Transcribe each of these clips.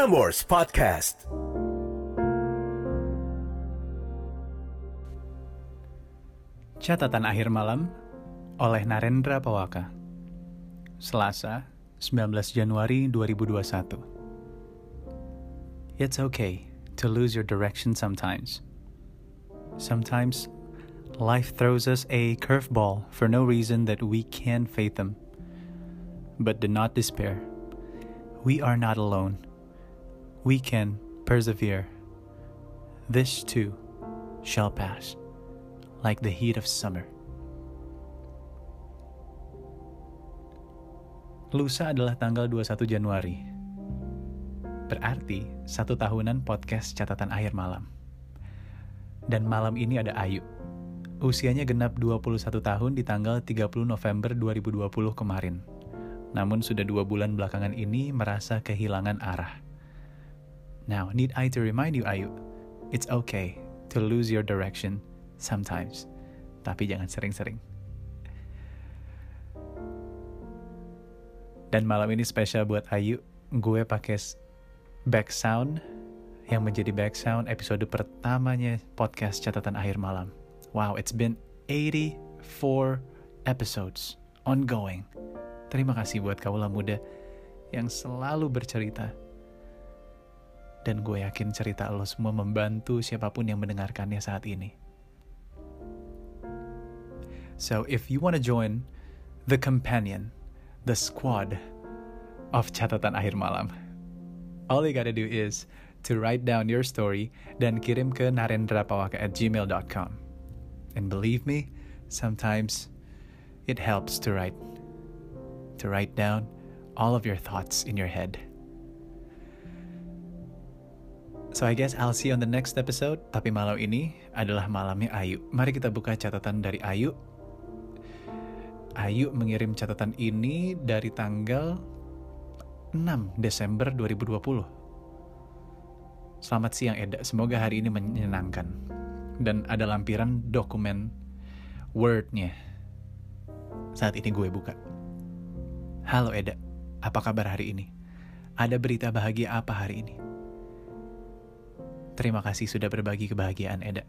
Prambors Podcast. Catatan akhir malam oleh Narendra Pawaka. Selasa, 19 Januari 2021. It's okay to lose your direction sometimes. Sometimes life throws us a curveball for no reason that we can fathom. But do not despair. We are not alone. We can persevere. This too shall pass, like the heat of summer. Lusa adalah tanggal 21 Januari. Berarti satu tahunan podcast catatan akhir malam. Dan malam ini ada Ayu. Usianya genap 21 tahun di tanggal 30 November 2020 kemarin. Namun sudah dua bulan belakangan ini merasa kehilangan arah. Now, need I to remind you Ayu, it's okay to lose your direction sometimes. Tapi jangan sering-sering. Dan malam ini spesial buat Ayu, gue pakai back sound yang menjadi back sound episode pertamanya podcast catatan akhir malam. Wow, it's been 84 episodes ongoing. Terima kasih buat kaulah muda yang selalu bercerita. Dan gue yakin cerita lo semua membantu siapa pun yang mendengarkannya saat ini. So if you want to join the companion, the squad of catatan akhir malam, all you gotta do is to write down your story dan kirim ke narendrapawaka at gmail.com. And believe me, sometimes it helps to write to write down all of your thoughts in your head. So I guess I'll see you on the next episode. Tapi malam ini adalah malamnya Ayu. Mari kita buka catatan dari Ayu. Ayu mengirim catatan ini dari tanggal 6 Desember 2020. Selamat siang Eda, semoga hari ini menyenangkan. Dan ada lampiran dokumen Word-nya. Saat ini gue buka. Halo Eda, apa kabar hari ini? Ada berita bahagia apa hari ini? Terima kasih sudah berbagi kebahagiaan Eda.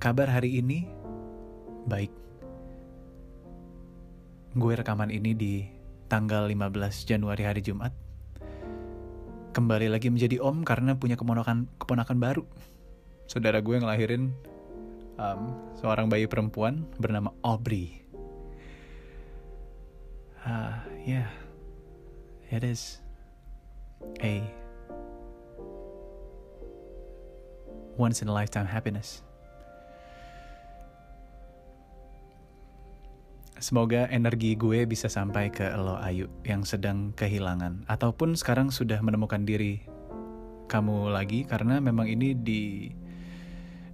Kabar hari ini baik. Gue rekaman ini di tanggal 15 Januari hari Jumat. Kembali lagi menjadi om karena punya keponakan keponakan baru. Saudara gue ngelahirin um, seorang bayi perempuan bernama Aubrey. Uh, yeah, it is a once in a lifetime happiness. Semoga energi gue bisa sampai ke lo Ayu yang sedang kehilangan ataupun sekarang sudah menemukan diri kamu lagi karena memang ini di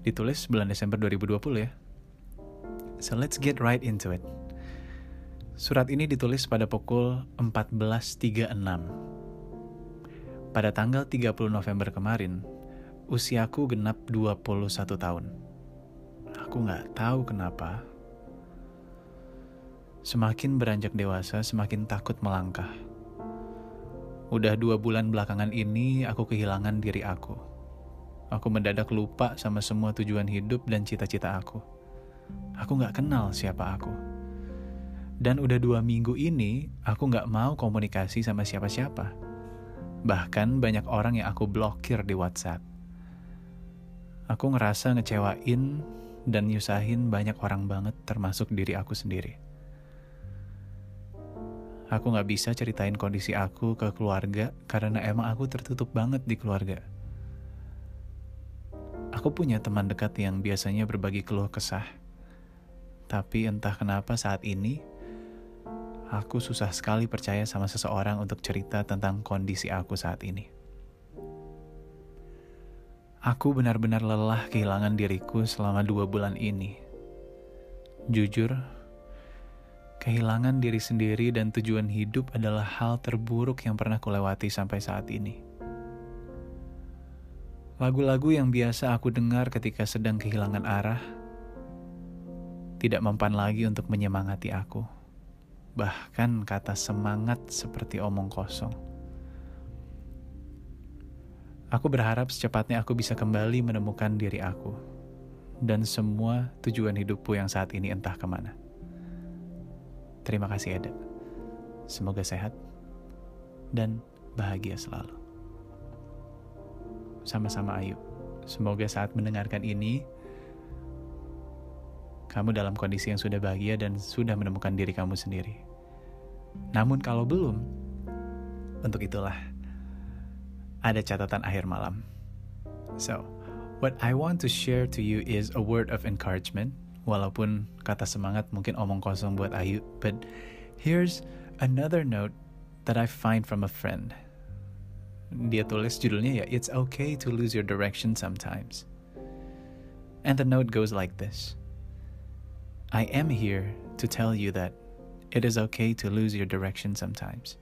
ditulis bulan Desember 2020 ya. So let's get right into it. Surat ini ditulis pada pukul 14.36. Pada tanggal 30 November kemarin, usiaku genap 21 tahun. Aku nggak tahu kenapa. Semakin beranjak dewasa, semakin takut melangkah. Udah dua bulan belakangan ini, aku kehilangan diri aku. Aku mendadak lupa sama semua tujuan hidup dan cita-cita aku. Aku nggak kenal siapa aku. Dan udah dua minggu ini, aku nggak mau komunikasi sama siapa-siapa. Bahkan banyak orang yang aku blokir di WhatsApp. Aku ngerasa ngecewain dan nyusahin banyak orang banget termasuk diri aku sendiri. Aku gak bisa ceritain kondisi aku ke keluarga karena emang aku tertutup banget di keluarga. Aku punya teman dekat yang biasanya berbagi keluh kesah. Tapi entah kenapa saat ini, aku susah sekali percaya sama seseorang untuk cerita tentang kondisi aku saat ini. Aku benar-benar lelah kehilangan diriku selama dua bulan ini. Jujur, kehilangan diri sendiri dan tujuan hidup adalah hal terburuk yang pernah kulewati sampai saat ini. Lagu-lagu yang biasa aku dengar ketika sedang kehilangan arah tidak mempan lagi untuk menyemangati aku. Bahkan kata semangat seperti omong kosong. Aku berharap secepatnya aku bisa kembali menemukan diri aku dan semua tujuan hidupku yang saat ini entah ke mana. Terima kasih Eda. Semoga sehat dan bahagia selalu. Sama-sama Ayu. Semoga saat mendengarkan ini, kamu dalam kondisi yang sudah bahagia dan sudah menemukan diri kamu sendiri. Namun kalau belum, untuk itulah ada catatan akhir malam. So, what I want to share to you is a word of encouragement. Walaupun kata semangat mungkin omong kosong buat Ayu, but here's another note that I find from a friend. Dia tulis judulnya ya, It's okay to lose your direction sometimes. And the note goes like this. I am here to tell you that it is okay to lose your direction sometimes.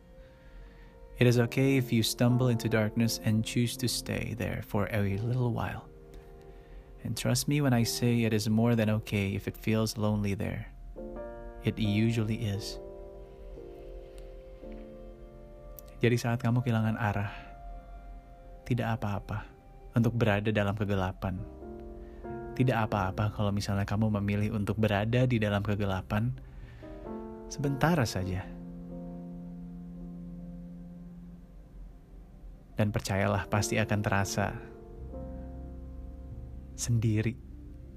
It is okay if you stumble into darkness and choose to stay there for a little while. And trust me when I say it is more than okay if it feels lonely there. It usually is. Jadi saat kamu kehilangan arah, tidak apa-apa untuk berada dalam kegelapan. Tidak apa-apa kalau misalnya kamu memilih untuk berada di dalam kegelapan sebentar saja Dan percayalah pasti akan terasa sendiri,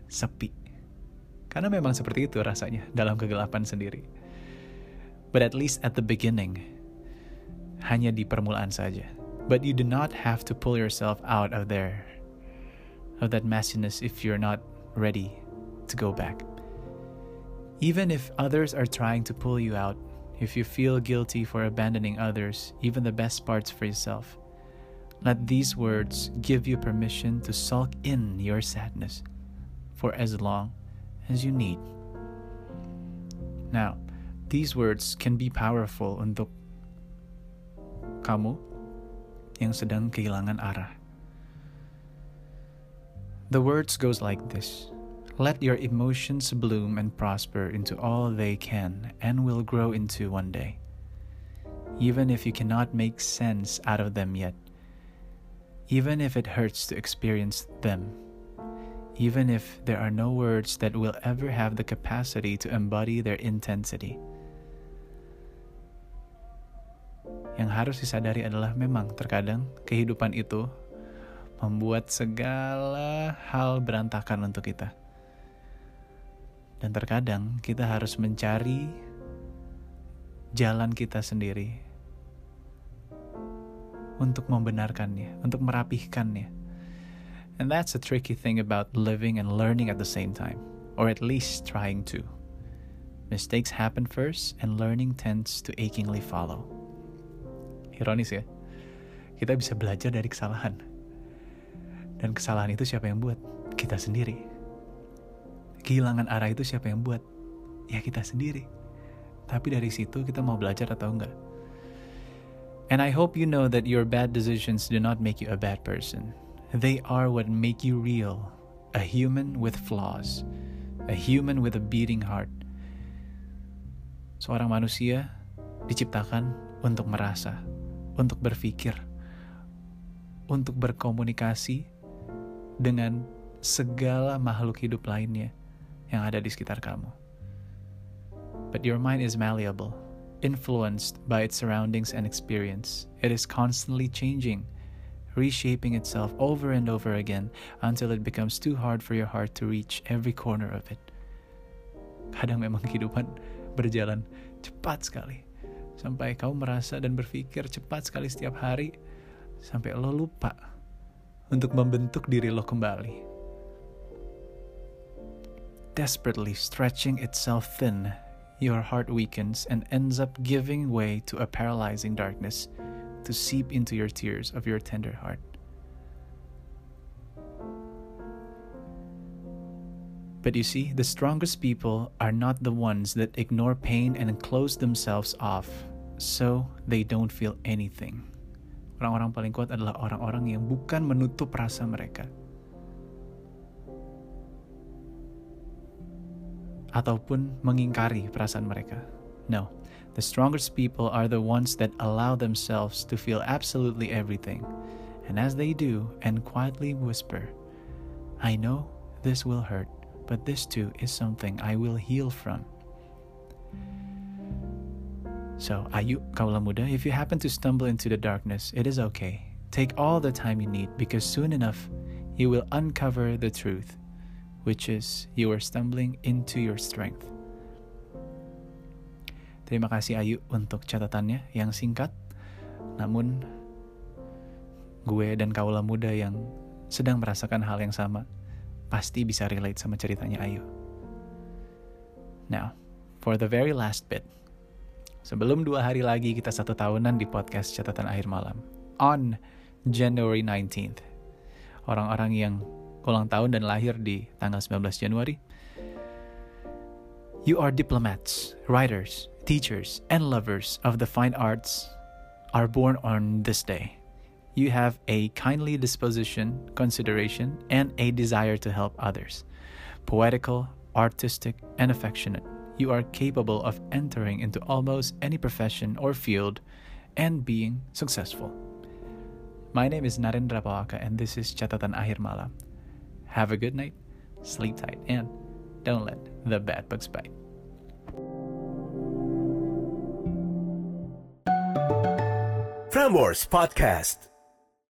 sepi. Karena memang seperti itu rasanya dalam kegelapan sendiri. But at least at the beginning, hanya di permulaan saja. But you do not have to pull yourself out of there, of that messiness if you're not ready to go back. Even if others are trying to pull you out, if you feel guilty for abandoning others, even the best parts for yourself, Let these words give you permission to sulk in your sadness for as long as you need. Now, these words can be powerful untuk kamu yang sedang kehilangan arah. The words goes like this. Let your emotions bloom and prosper into all they can and will grow into one day. Even if you cannot make sense out of them yet, even if it hurts to experience them, even if there are no words that will ever have the capacity to embody their intensity. Yang harus disadari adalah memang terkadang kehidupan itu membuat segala hal berantakan untuk kita. Dan terkadang kita harus mencari jalan kita sendiri untuk membenarkannya, untuk merapihkannya. And that's a tricky thing about living and learning at the same time, or at least trying to. Mistakes happen first, and learning tends to achingly follow. Ironis ya, kita bisa belajar dari kesalahan. Dan kesalahan itu siapa yang buat? Kita sendiri. Kehilangan arah itu siapa yang buat? Ya kita sendiri. Tapi dari situ kita mau belajar atau enggak? And I hope you know that your bad decisions do not make you a bad person. They are what make you real, a human with flaws, a human with a beating heart. Seorang manusia diciptakan untuk merasa, untuk berpikir, untuk berkomunikasi dengan segala makhluk hidup lainnya yang ada di sekitar kamu. But your mind is malleable influenced by its surroundings and experience. It is constantly changing, reshaping itself over and over again until it becomes too hard for your heart to reach every corner of it. Kadang memang kehidupan berjalan cepat sekali. Sampai kau merasa dan berpikir cepat sekali setiap hari sampai lo lupa untuk membentuk diri lo kembali. Desperately stretching itself thin your heart weakens and ends up giving way to a paralyzing darkness to seep into your tears of your tender heart. But you see, the strongest people are not the ones that ignore pain and close themselves off so they don't feel anything. Orang-orang paling kuat adalah orang-orang yang bukan menutup rasa mereka, ataupun mengingkari perasaan mereka. No, the strongest people are the ones that allow themselves to feel absolutely everything And as they do, and quietly whisper, I know this will hurt, but this too is something I will heal from. So, ayu kaula muda, if you happen to stumble into the darkness, it is okay. Take all the time you need because soon enough you will uncover the truth, which is you are stumbling into your strength. Terima kasih Ayu untuk catatannya yang singkat, namun gue dan kaula muda yang sedang merasakan hal yang sama pasti bisa relate sama ceritanya Ayu. Now, for the very last bit. Sebelum dua hari lagi kita satu tahunan di podcast Catatan Akhir Malam. On January 19th. Orang-orang yang ulang tahun dan lahir di tanggal 19 Januari. You are diplomats, writers, teachers, and lovers of the fine arts are born on this day. You have a kindly disposition, consideration, and a desire to help others. Poetical, artistic, and affectionate, you are capable of entering into almost any profession or field and being successful. My name is Narendra Pawaka, and this is Catatan Akhir Malam. Have a good night, sleep tight, and don't let the bad bugs bite. Frameworks Podcast.